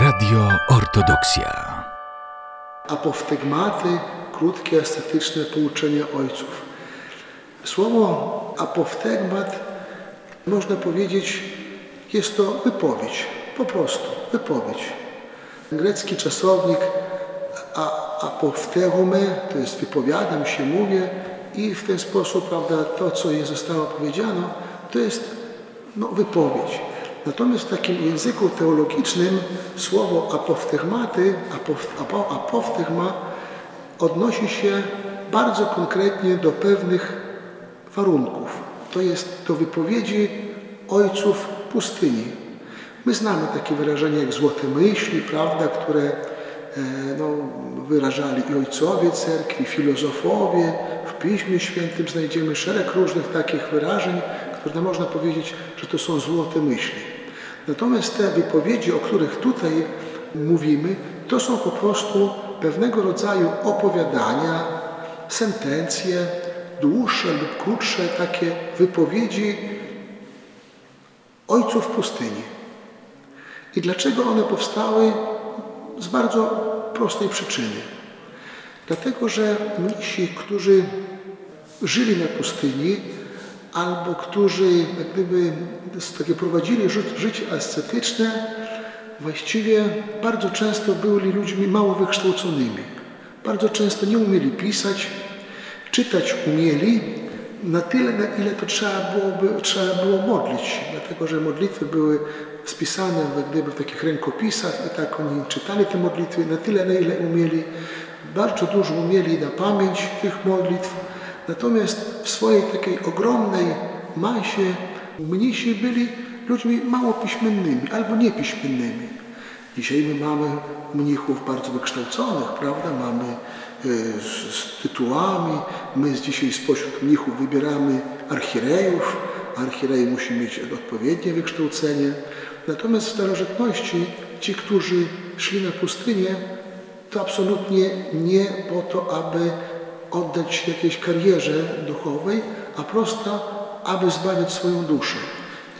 Radio Ortodoksja. Apoftegmaty, krótkie, estetyczne pouczenia ojców. Słowo apoftegmat, można powiedzieć, jest to wypowiedź, po prostu wypowiedź. Grecki czasownik a, apoftegome, to jest wypowiadam się, mówię i w ten sposób, prawda, to, co je zostało powiedziano, to jest no, wypowiedź. Natomiast w takim języku teologicznym słowo apoftegmaty, apoftegma odnosi się bardzo konkretnie do pewnych warunków. To jest do wypowiedzi ojców pustyni. My znamy takie wyrażenia jak złote myśli, prawda, które e, no, wyrażali i ojcowie cerkwi, filozofowie. W Piśmie Świętym znajdziemy szereg różnych takich wyrażeń, które można powiedzieć, że to są złote myśli. Natomiast te wypowiedzi, o których tutaj mówimy, to są po prostu pewnego rodzaju opowiadania, sentencje, dłuższe lub krótsze takie wypowiedzi ojców pustyni. I dlaczego one powstały? Z bardzo prostej przyczyny. Dlatego, że mnisi, którzy żyli na pustyni, albo którzy jak gdyby takie prowadzili życie ascetyczne, właściwie bardzo często byli ludźmi mało wykształconymi. Bardzo często nie umieli pisać, czytać umieli na tyle, na ile to trzeba, byłoby, trzeba było modlić się, dlatego że modlitwy były spisane jak gdyby w takich rękopisach i tak oni czytali te modlitwy na tyle, na ile umieli. Bardzo dużo umieli na pamięć tych modlitw, Natomiast w swojej takiej ogromnej masie mnisi byli ludźmi mało piśmiennymi albo niepiśmiennymi. Dzisiaj my mamy mnichów bardzo wykształconych, prawda? Mamy y, z tytułami. My dzisiaj spośród mnichów wybieramy archirejów. Archirej musi mieć odpowiednie wykształcenie. Natomiast w starożytności ci, którzy szli na pustynię, to absolutnie nie po to, aby oddać się jakiejś karierze duchowej, a prosto, aby zbawić swoją duszę.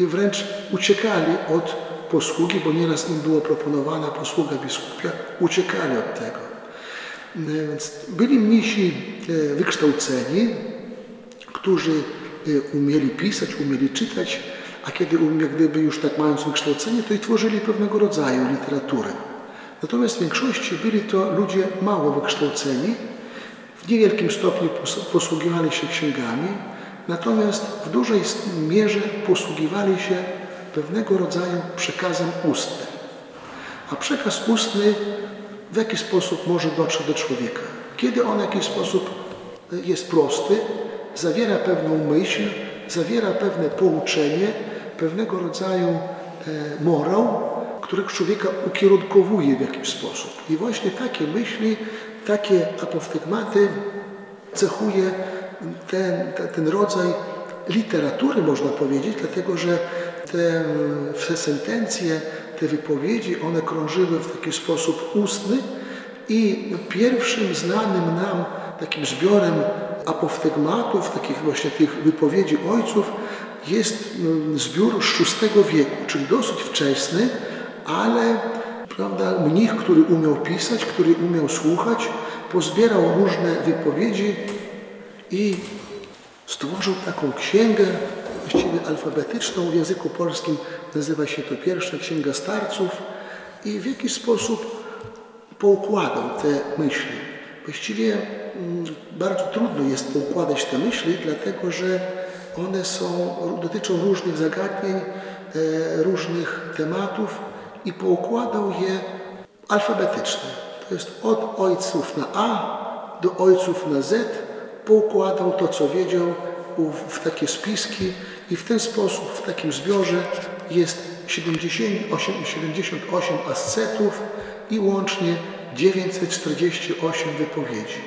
I wręcz uciekali od posługi, bo nieraz im było proponowana posługa biskupia, uciekali od tego. Więc byli mnisi e, wykształceni, którzy e, umieli pisać, umieli czytać, a kiedy jak gdyby już tak mając wykształcenie, to i tworzyli pewnego rodzaju literaturę. Natomiast w większości byli to ludzie mało wykształceni, w niewielkim stopniu posługiwali się księgami, natomiast w dużej mierze posługiwali się pewnego rodzaju przekazem ustnym. A przekaz ustny w jaki sposób może dotrzeć do człowieka? Kiedy on w jakiś sposób jest prosty, zawiera pewną myśl, zawiera pewne pouczenie, pewnego rodzaju e, morał, który człowieka ukierunkowuje w jakiś sposób. I właśnie takie myśli takie apoftegmaty cechuje ten, ten rodzaj literatury, można powiedzieć, dlatego że te sentencje, te wypowiedzi, one krążyły w taki sposób ustny i pierwszym znanym nam takim zbiorem apoftegmatów, takich właśnie tych wypowiedzi ojców, jest mm, zbiór z VI wieku, czyli dosyć wczesny, ale Prawda? Mnich, który umiał pisać, który umiał słuchać, pozbierał różne wypowiedzi i stworzył taką księgę, właściwie alfabetyczną w języku polskim. Nazywa się to pierwsza Księga Starców i w jakiś sposób poukładał te myśli. Właściwie mm, bardzo trudno jest poukładać te myśli, dlatego że one są, dotyczą różnych zagadnień, e, różnych tematów i poukładał je alfabetycznie. To jest od ojców na A do ojców na Z. Poukładał to, co wiedział w takie spiski i w ten sposób, w takim zbiorze jest 78, 78 ascetów i łącznie 948 wypowiedzi.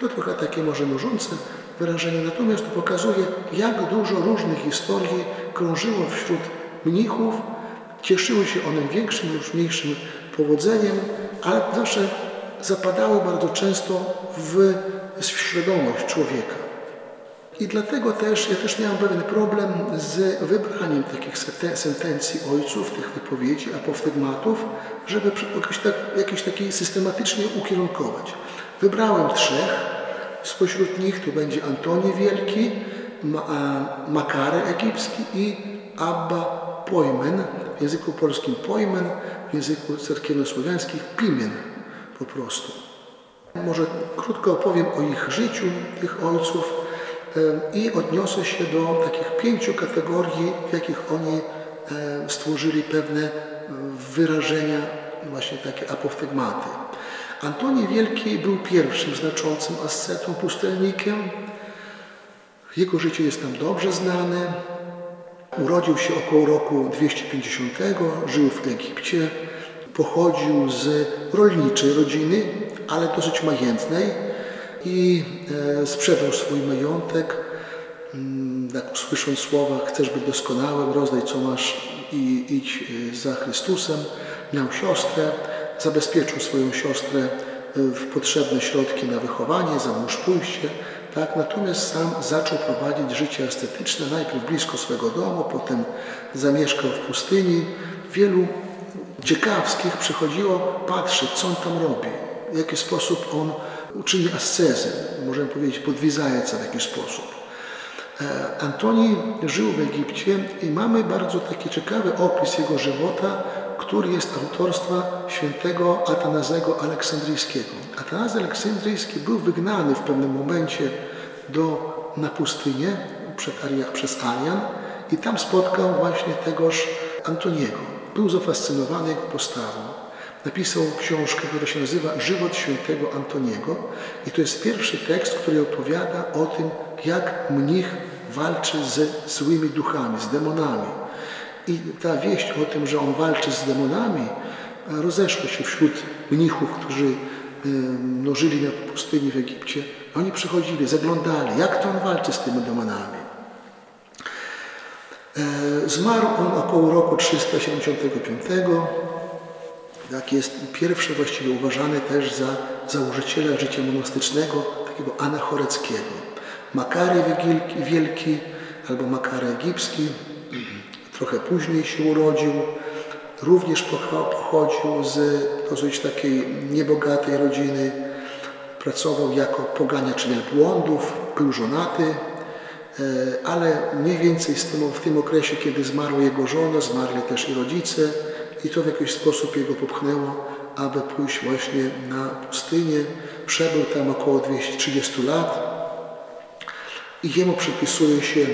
To trochę takie może nużące wyrażenie, natomiast to pokazuje, jak dużo różnych historii krążyło wśród mnichów, Cieszyły się one większym lub mniejszym powodzeniem, ale zawsze zapadały bardzo często w świadomość człowieka. I dlatego też ja też miałem pewien problem z wybraniem takich sentencji ojców, tych wypowiedzi, apoftegmatów, żeby jakoś, tak, taki systematycznie ukierunkować. Wybrałem trzech, spośród nich tu będzie Antoni Wielki, Ma, Makary Egipski i Abba Pojmen, w języku polskim Pojmen, w języku cerkiewnosłowiańskim Pimen po prostu. Może krótko opowiem o ich życiu, tych ojców i odniosę się do takich pięciu kategorii, w jakich oni stworzyli pewne wyrażenia, właśnie takie apoftegmaty. Antoni Wielki był pierwszym znaczącym ascetą, pustelnikiem. Jego życie jest nam dobrze znane. Urodził się około roku 250, żył w Egipcie, pochodził z rolniczej rodziny, ale dosyć majętnej i e, sprzedał swój majątek, mm, tak słysząc słowa chcesz być doskonałym, rozdaj co masz i idź e, za Chrystusem. Miał siostrę, zabezpieczył swoją siostrę e, w potrzebne środki na wychowanie, za mąż pójście, tak? Natomiast sam zaczął prowadzić życie estetyczne, najpierw blisko swego domu, potem zamieszkał w pustyni. Wielu ciekawskich przychodziło patrzeć, co on tam robi, w jaki sposób on uczyni ascezę, możemy powiedzieć podwizajca w jakiś sposób. E, Antoni żył w Egipcie i mamy bardzo taki ciekawy opis jego żywota, który jest autorstwa świętego Atanazego Aleksandryjskiego. Atanazy Aleksandryjski był wygnany w pewnym momencie do, na pustynię przez Arian i tam spotkał właśnie tegoż Antoniego. Był zafascynowany jego postawą. Napisał książkę, która się nazywa Żywot świętego Antoniego i to jest pierwszy tekst, który opowiada o tym, jak mnich walczy ze złymi duchami, z demonami. I ta wieść o tym, że on walczy z demonami, rozeszła się wśród mnichów, którzy no, żyli na pustyni w Egipcie. Oni przychodzili, zaglądali, jak to on walczy z tymi demonami. E, Zmarł on około roku 375. Tak jest pierwszy właściwie uważany też za założyciela życia monastycznego, takiego anachoreckiego. Makary Wielki albo Makary Egipski, trochę później się urodził, również pochodził z dosyć takiej niebogatej rodziny. Pracował jako poganiacz wielbłądów, był żonaty, e, ale mniej więcej w tym okresie, kiedy zmarła jego żona, zmarli też i rodzice i to w jakiś sposób jego popchnęło, aby pójść właśnie na pustynię. Przebył tam około 230 lat i jemu przypisuje się e,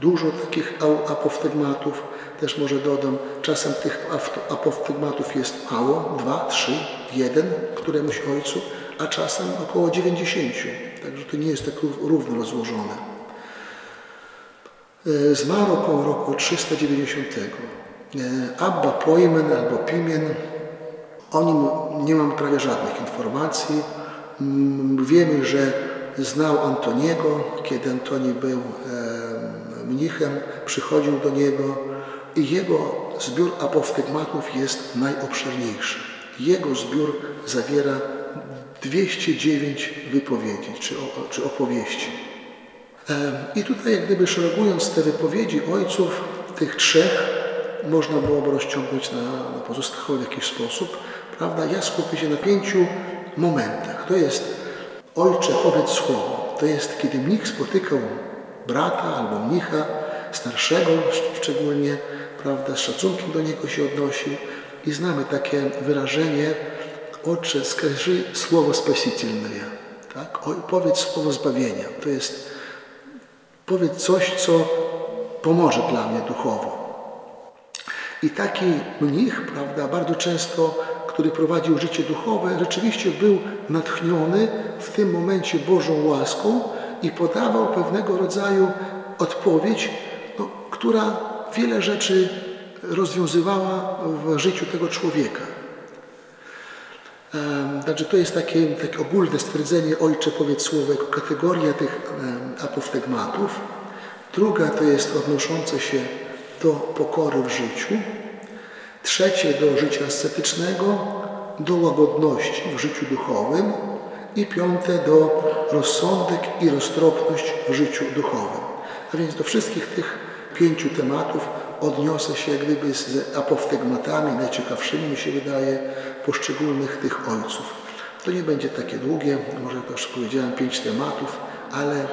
dużo takich apoftegmatów. Też może dodam, czasem tych apoftegmatów jest mało, dwa, trzy, jeden któremuś ojcu, a czasem około 90. Także to nie jest tak równo rozłożone. E, Zmarł około roku 390. E, Abba Pojmen albo Pimien, o nim nie mam prawie żadnych informacji. Wiemy, że znał Antoniego, kiedy Antoni był mnichem, przychodził do niego i jego zbiór apoftegmatów jest najobszerniejszy. Jego zbiór zawiera 209 wypowiedzi czy, czy opowieści. I tutaj jak gdyby szeregując te wypowiedzi ojców, tych trzech, można byłoby rozciągnąć na, na w jakiś sposób, prawda? Ja skupię się na pięciu momentach. To jest Ojcze, powiedz słowo. To jest, kiedy mnich spotykał brata albo mnicha, starszego szczególnie, prawda, z szacunkiem do niego się odnosił i znamy takie wyrażenie Ojcze, skaży słowo spasitelne. Tak? O, powiedz słowo zbawienia. To jest powiedz coś, co pomoże dla mnie duchowo. I taki mnich, prawda, bardzo często, który prowadził życie duchowe, rzeczywiście był natchniony w tym momencie Bożą łaską i podawał pewnego rodzaju odpowiedź, no, która wiele rzeczy rozwiązywała w życiu tego człowieka. Znaczy to jest takie, takie ogólne stwierdzenie Ojcze powiedz słowo jako kategoria tych apoftegmatów. Druga to jest odnoszące się do pokory w życiu. Trzecie do życia ascetycznego, do łagodności w życiu duchowym. I piąte do rozsądek i roztropność w życiu duchowym. A więc do wszystkich tych pięciu tematów odniosę się jak gdyby z apoftegmatami, najciekawszymi mi się wydaje, poszczególnych tych ojców. To nie będzie takie długie, może to już powiedziałem pięć tematów, ale e,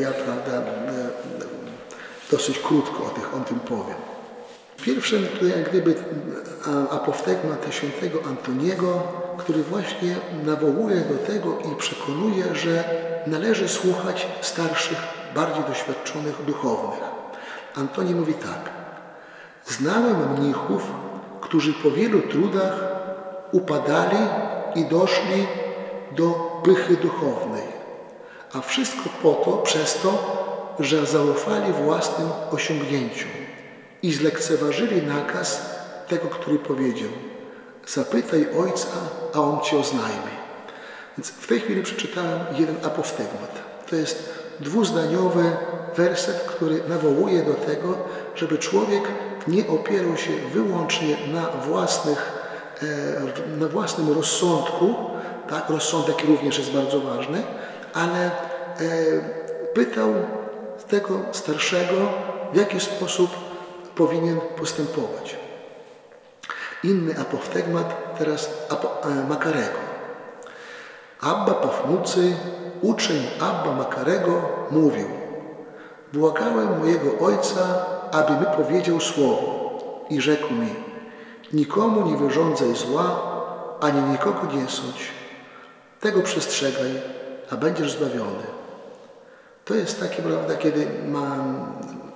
ja prawda, e, dosyć krótko o, tych, o tym powiem. Pierwszym jak gdyby apoftegmat świętego Antoniego, który właśnie nawołuje do tego i przekonuje, że należy słuchać starszych, bardziej doświadczonych duchownych. Antoni mówi tak. Znałem mnichów, którzy po wielu trudach upadali i doszli do pychy duchownej, a wszystko po to, przez to, że zaufali własnym osiągnięciom i zlekceważyli nakaz tego, który powiedział zapytaj Ojca, a On Ci oznajmi. Więc w tej chwili przeczytałem jeden apoftegmat. To jest dwuzdaniowy werset, który nawołuje do tego, żeby człowiek nie opierał się wyłącznie na, własnych, e, na własnym rozsądku, tak? rozsądek również jest bardzo ważny, ale e, pytał tego starszego, w jaki sposób powinien postępować. Inny apoftegmat teraz e, Makarego. Abba Pafnucy, uczeń Abba Makarego, mówił Błagałem mojego ojca, aby mi powiedział słowo i rzekł mi Nikomu nie wyrządzaj zła, ani nikogo nie sądź. Tego przestrzegaj, a będziesz zbawiony. To jest takie, prawda, kiedy mam,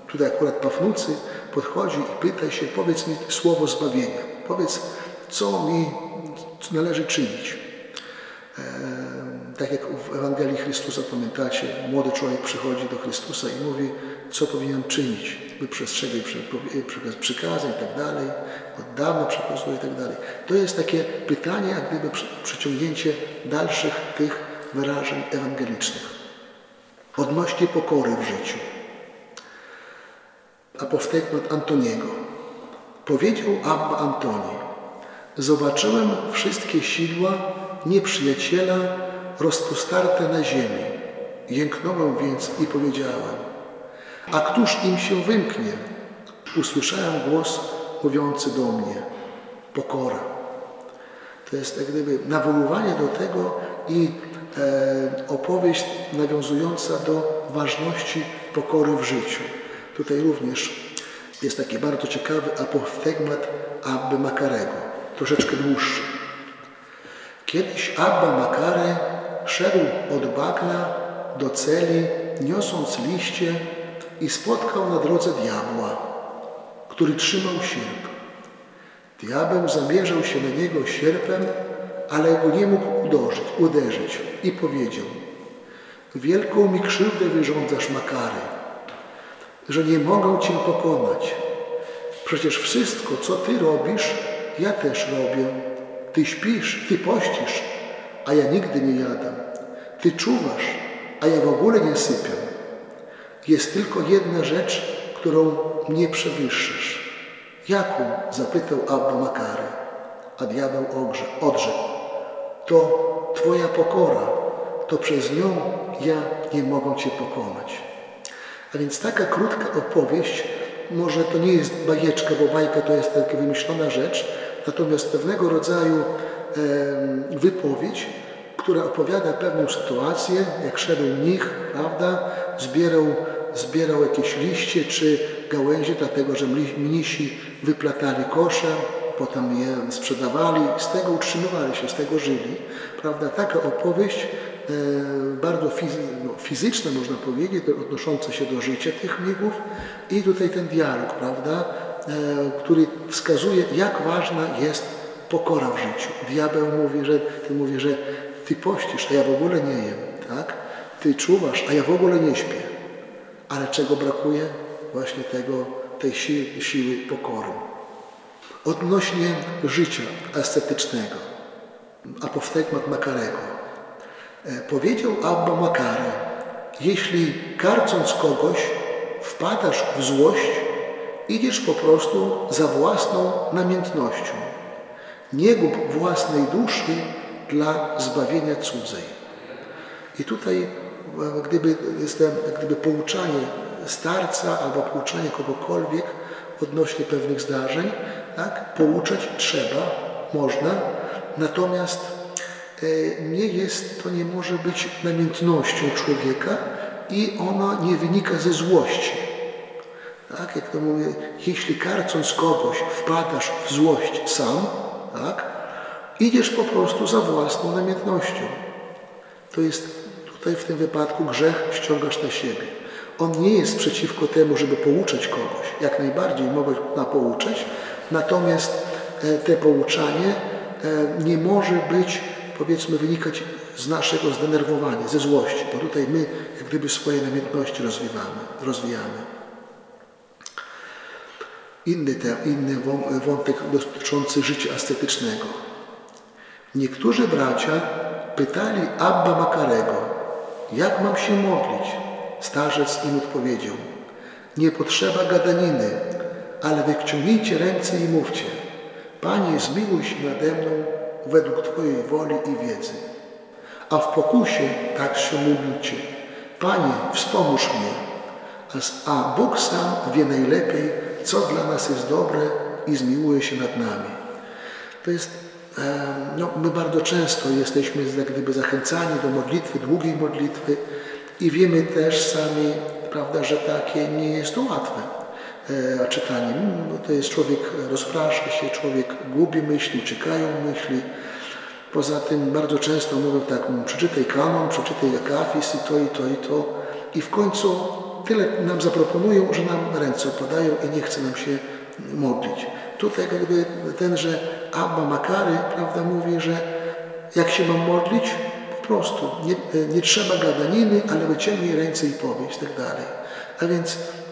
tutaj akurat Pafnucy podchodzi i pyta się, powiedz mi słowo zbawienia. Powiedz, co mi należy czynić. E, tak jak w Ewangelii Chrystusa pamiętacie, młody człowiek przychodzi do Chrystusa i mówi, co powinien czynić, by przestrzegać przykazań i tak dalej, od dawna przekazuje i tak dalej. To jest takie pytanie, jak gdyby przeciągnięcie dalszych tych wyrażeń ewangelicznych odnośnie pokory w życiu. Apoftegmat Antoniego. Powiedział Abba Antoni, zobaczyłem wszystkie sidła nieprzyjaciela rozpostarte na ziemi. Jęknąłem więc i powiedziałem, a któż im się wymknie? Usłyszałem głos mówiący do mnie, pokora. To jest jak gdyby nawoływanie do tego i e, opowieść nawiązująca do ważności pokory w życiu. Tutaj również jest taki bardzo ciekawy apoftegmat Abby Makarego, troszeczkę dłuższy. Kiedyś Abba Makare szedł od bagna do celi, niosąc liście i spotkał na drodze diabła, który trzymał sierp. Diabeł zamierzał się na niego sierpem, ale go nie mógł uderzyć, uderzyć i powiedział Wielką mi krzywdę wyrządzasz, Makary, że nie mogę Cię pokonać. Przecież wszystko, co Ty robisz, ja też robię. Ty śpisz, Ty pościsz, a ja nigdy nie jadam. Ty czuwasz, a ja w ogóle nie sypię. Jest tylko jedna rzecz, którą mnie przewyższysz. Jaką? zapytał Abba Makary, a diabeł odrzekł. To Twoja pokora, to przez nią ja nie mogę Cię pokonać. A więc taka krótka opowieść, może to nie jest bajeczka, bo bajka to jest taka wymyślona rzecz, natomiast pewnego rodzaju wypowiedź, która opowiada pewną sytuację, jak szedł mnich, prawda, zbierał, zbierał jakieś liście czy gałęzie, dlatego że mnisi wyplatali kosze, potem je sprzedawali, z tego utrzymywali się, z tego żyli. Prawda? Taka opowieść bardzo no, fizyczna, można powiedzieć, odnosząca się do życia tych mnichów i tutaj ten dialog, prawda, e, który wskazuje, jak ważna jest pokora w życiu. Diabeł mówi, że ty mówi, że ty pościsz, a ja w ogóle nie jem, tak? Ty czuwasz, a ja w ogóle nie śpię. Ale czego brakuje? Właśnie tego, tej siły, siły pokory. Odnośnie życia estetycznego, apoftegmat Makarego. E, powiedział Abba Makary, jeśli karcąc kogoś wpadasz w złość, idziesz po prostu za własną namiętnością. Nie gub własnej duszy dla zbawienia cudzej. I tutaj e, gdyby, jestem, gdyby pouczanie starca albo pouczanie kogokolwiek odnośnie pewnych zdarzeń, tak? pouczać trzeba, można, natomiast nie jest, to nie może być namiętnością człowieka i ona nie wynika ze złości. Tak, jak to mówię, jeśli karcąc kogoś wpadasz w złość sam, tak, idziesz po prostu za własną namiętnością. To jest tutaj w tym wypadku grzech ściągasz na siebie. On nie jest przeciwko temu, żeby pouczać kogoś. Jak najbardziej mogę na pouczać, natomiast e, te pouczanie e, nie może być, powiedzmy, wynikać z naszego zdenerwowania, ze złości, bo tutaj my jak gdyby swoje namiętności rozwijamy. rozwijamy. Inny, te, inny wątek dotyczący życia ascetycznego. Niektórzy bracia pytali Abba Makarego, jak mam się modlić? Starzec im odpowiedział, nie potrzeba gadaniny, ale wyciągnijcie ręce i mówcie, Panie, zmiłuj się nade mną według Twojej woli i wiedzy. A w pokusie tak się módlcie, Panie, wspomóż mnie, a Bóg sam wie najlepiej, co dla nas jest dobre i zmiłuje się nad nami. To jest, no, my bardzo często jesteśmy jak gdyby zachęcani do modlitwy, długiej modlitwy i wiemy też sami, prawda, że takie nie jest to łatwe e, czytanie. No, to jest człowiek rozprasza się, człowiek gubi myśli, uciekają myśli. Poza tym bardzo często mówią tak, przeczytaj kanon, przeczytaj akafis i to, i to, i to. I w końcu tyle nam zaproponują, że nam ręce opadają i nie chce nam się modlić. Tutaj jakby tenże Abba Makary, prawda, mówi, że jak się mam modlić, po prostu nie, nie trzeba gadaniny, ale wyciągnij ręce i powiedz, tak dalej. A więc mm,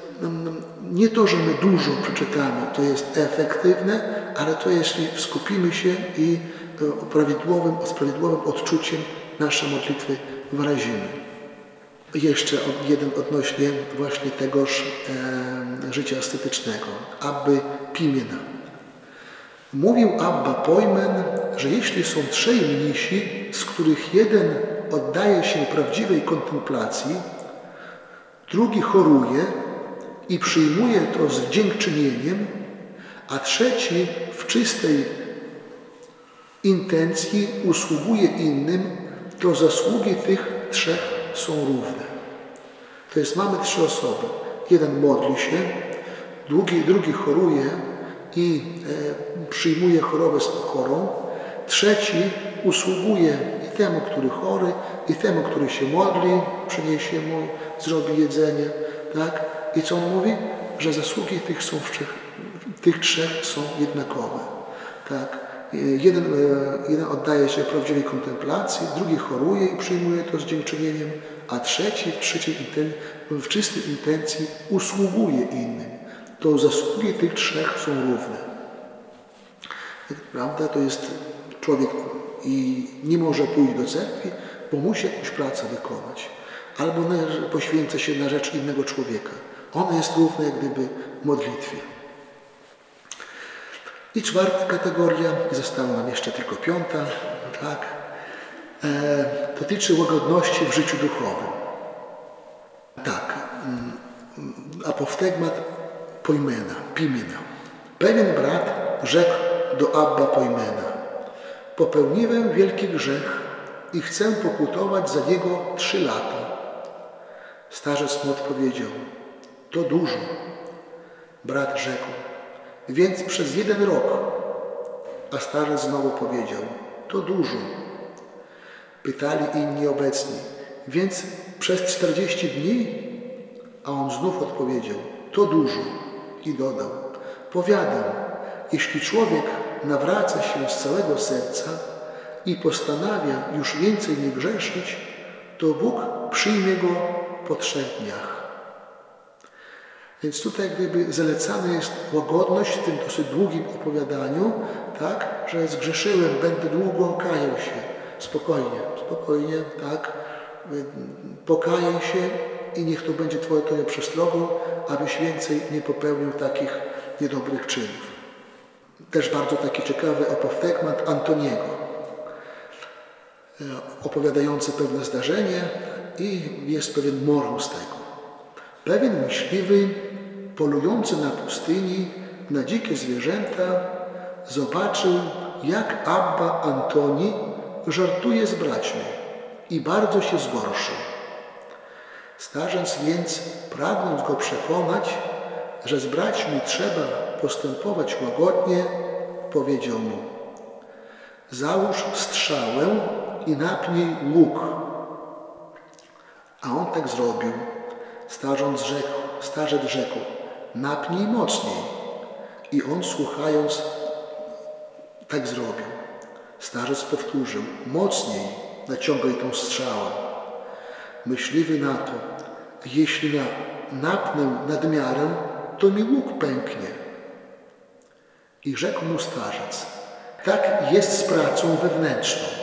nie to, że my dużo przeczytamy, to jest efektywne, ale to jeśli skupimy się i e, prawidłowym, z prawidłowym odczuciem nasze modlitwy wyrazimy. Jeszcze jeden odnośnie właśnie tegoż e, życia estetycznego, Abby Pimiena. Mówił Abba Pojmen, że jeśli są trzej mnisi, z których jeden oddaje się prawdziwej kontemplacji, drugi choruje i przyjmuje to z dziękczynieniem, a trzeci w czystej intencji usługuje innym, to zasługi tych trzech są równe. To jest, mamy trzy osoby. Jeden modli się, drugi, drugi choruje i e, przyjmuje chorobę z pokorą, trzeci usługuje i temu, który chory, i temu, który się modli, przyniesie mu, zrobi jedzenie, tak? I co on mówi? Że zasługi tych, są wszech, tych trzech są jednakowe, tak? Jeden, e, jeden oddaje się prawdziwej kontemplacji, drugi choruje i przyjmuje to z dziękczynieniem, a trzeci w, trzeciej w czystej intencji usługuje innym. To zasługi tych trzech są równe. Prawda? To jest człowiek i nie może pójść do cerkwi, bo musi jakąś pracę wykonać. Albo poświęca się na rzecz innego człowieka. Ona jest równa jak gdyby modlitwie. I czwarta kategoria, została nam jeszcze tylko piąta, tak, e, dotyczy łagodności w życiu duchowym. Tak, mm, apoftegmat Pojmena, Pimena. Pewien brat rzekł do Abba Pojmena, popełniłem wielki grzech i chcę pokutować za niego trzy lata. Starzec mu odpowiedział, to dużo. Brat rzekł, więc przez jeden rok. A starzec znowu powiedział, to dużo. Pytali inni obecni, więc przez czterdzieści dni? A on znów odpowiedział, to dużo. I dodał, powiadam, jeśli człowiek nawraca się z całego serca i postanawia już więcej nie grzeszyć, to Bóg przyjmie go po trzech dniach. Więc tutaj gdyby zalecana jest łagodność w tym dosyć długim opowiadaniu, tak, że zgrzeszyłem, będę długo kajał się. Spokojnie, spokojnie, tak. Pokajaj się i niech to będzie Twoje Twoją przestrogą, abyś więcej nie popełnił takich niedobrych czynów. Też bardzo taki ciekawy apoftegmat Antoniego. opowiadający pewne zdarzenie i jest pewien moral z tego. Pewien myśliwy, polujący na pustyni na dzikie zwierzęta, zobaczył, jak Abba Antoni żartuje z braćmi i bardzo się zgorszył. Starzec więc, pragnąc go przekonać, że z braćmi trzeba postępować łagodnie, powiedział mu: Załóż strzałę i napnij łuk. A on tak zrobił. Starzec rzekł, starzec rzekł: Napnij mocniej. I on słuchając, tak zrobił. Starzec powtórzył: Mocniej naciągaj tą strzałę. Myśliwy na to, jeśli na, napnę nadmiarę, to mi łuk pęknie. I rzekł mu starzec, tak jest z pracą wewnętrzną.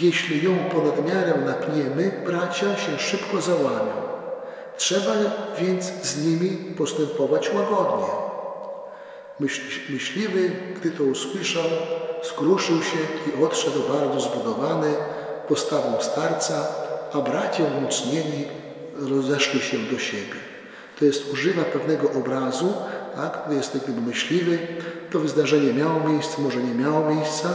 Jeśli ją ponad miarę napniemy, bracia się szybko załamią. Trzeba więc z nimi postępować łagodnie. Myśliwy, gdy to usłyszał, skruszył się i odszedł bardzo zbudowany postawą starca, a bracia umocnieni rozeszli się do siebie. To jest, używa pewnego obrazu, to jest jak gdyby myśliwy, to wydarzenie miało miejsce, może nie miało miejsca,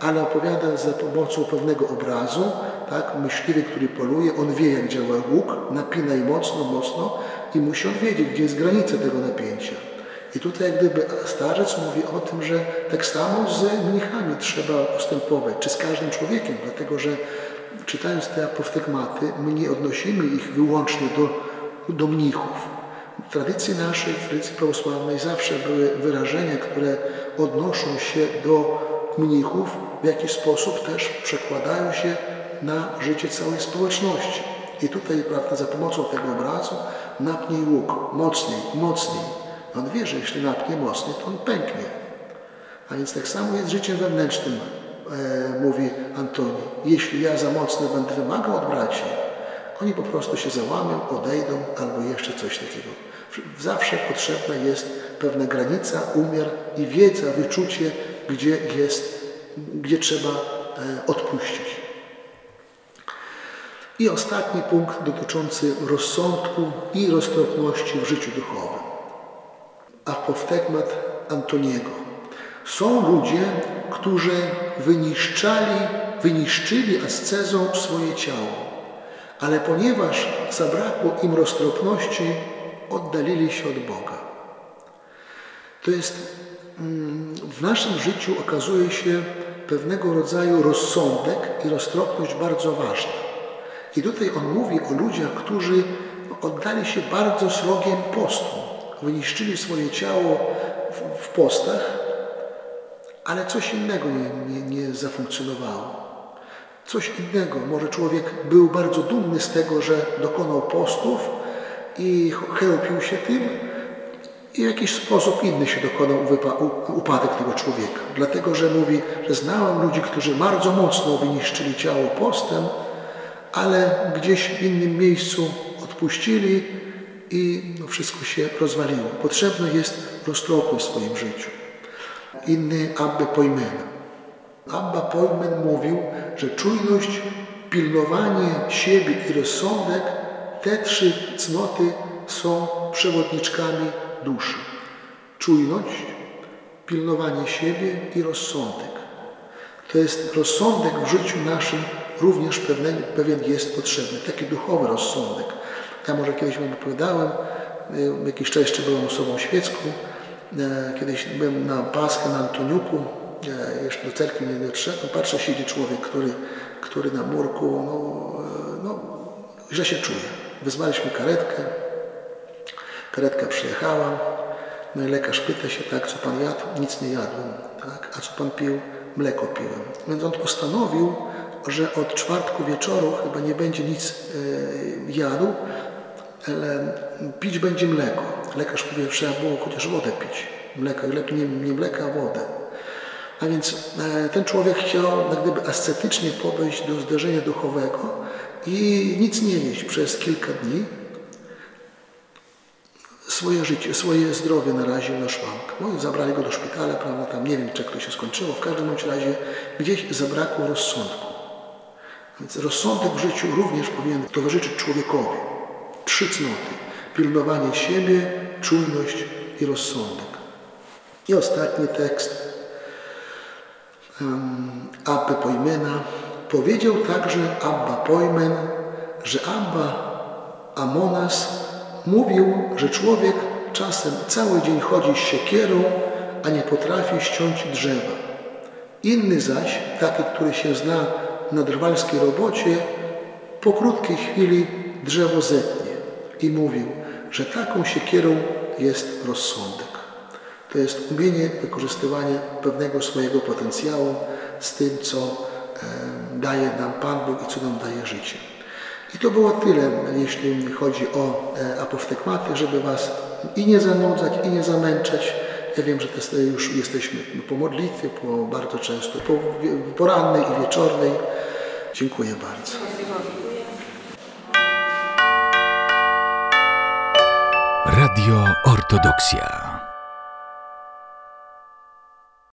ale opowiada za pomocą pewnego obrazu, tak? myśliwy, który poluje, on wie jak działa łuk, napina i mocno, mocno i musi on wiedzieć, gdzie jest granica tego napięcia. I tutaj jak gdyby starzec mówi o tym, że tak samo z mnichami trzeba postępować, czy z każdym człowiekiem, dlatego że czytając te apoftegmaty, my nie odnosimy ich wyłącznie do, do mnichów. W tradycji naszej, w tradycji prawosławnej zawsze były wyrażenia, które odnoszą się do mnichów, w jakiś sposób też przekładają się na życie całej społeczności. I tutaj, prawda, za pomocą tego obrazu napnij łuk, mocniej, mocniej. On wie, że jeśli napnie mocniej, to on pęknie. A więc tak samo jest życiem wewnętrznym, e, mówi Antoni. Jeśli ja za mocno będę wymagał od braci, oni po prostu się załamią, odejdą albo jeszcze coś takiego. Zawsze potrzebna jest pewna granica, umiar i wiedza, wyczucie, gdzie jest, gdzie trzeba e, odpuścić. I ostatni punkt dotyczący rozsądku i roztropności w życiu duchowym apoftegmat Antoniego. Są ludzie, którzy wyniszczali, wyniszczyli ascezą swoje ciało, ale ponieważ zabrakło im roztropności, oddalili się od Boga. To jest mm, w naszym życiu okazuje się pewnego rodzaju rozsądek i roztropność bardzo ważna. I tutaj on mówi o ludziach, którzy oddali się bardzo srogiem postu wyniszczyli swoje ciało w, w postach, ale coś innego nie, nie, nie zafunkcjonowało. Coś innego. Może człowiek był bardzo dumny z tego, że dokonał postów i chełpił się tym, i w jakiś sposób inny się dokonał upadek tego człowieka. Dlatego, że mówi, że znałem ludzi, którzy bardzo mocno wyniszczyli ciało postem, ale gdzieś w innym miejscu odpuścili i wszystko się rozwaliło. Potrzebna jest roztropność w swoim życiu. Inny Abba Pojmen. Abba Pojmen mówił, że czujność, pilnowanie siebie i rozsądek, te trzy cnoty są przewodniczkami duszy. Czujność, pilnowanie siebie i rozsądek. To jest rozsądek w życiu naszym również pewien, pewien jest potrzebny, taki duchowy rozsądek. Ja może kiedyś Wam opowiadałem, y, jakiś czas jeszcze byłem osobą świecką. E, kiedyś byłem na Paschę na Antoniuku, e, jeszcze do cerkwi nie dotrzedłem. Patrzę, siedzi człowiek, który, który na murku, no, e, no, źle się czuje. Wezwaliśmy karetkę, karetka przyjechała, no i lekarz pyta się, tak, co pan jadł? Nic nie jadłem, tak, a co pan pił? Mleko piłem. Więc on postanowił, że od czwartku wieczoru chyba nie będzie nic jadł, ale pić będzie mleko. Lekarz mówi, że trzeba było chociaż wodę pić. Mleko, nie, nie mleka, a wodę. A więc e, ten człowiek chciał jak gdyby ascetycznie podejść do zdarzenia duchowego i nic nie jeść przez kilka dni. Swoje życie, swoje zdrowie naraził na szwank. No i zabrali go do szpitala, prawda, tam nie wiem, czy to się skończyło. W każdym razie gdzieś zabrakło rozsądku. Więc rozsądek w życiu również powinien towarzyszyć człowiekowi. Trzy cnoty. Pilnowanie siebie, czujność i rozsądek. I ostatni tekst. Um, Abba Pojmena. Powiedział także Abba Pojmen, że Abba Amonas mówił, że człowiek czasem cały dzień chodzi z siekierą, a nie potrafi ściąć drzewa. Inny zaś, taki, który się zna na drwalskiej robocie, po krótkiej chwili drzewo zetnie i mówił, że taką siekierą jest rozsądek. To jest umienie wykorzystywania pewnego swojego potencjału z tym, co daje nam Pan Bóg i co nam daje życie. I to było tyle, jeśli chodzi o e, apoftegmaty, żeby Was i nie zanudzać, i nie zamęczać. Ja wiem, że już jesteśmy po modlitwie, po bardzo często, po porannej i wieczornej. Dziękuję bardzo. Radio Ortodoksja.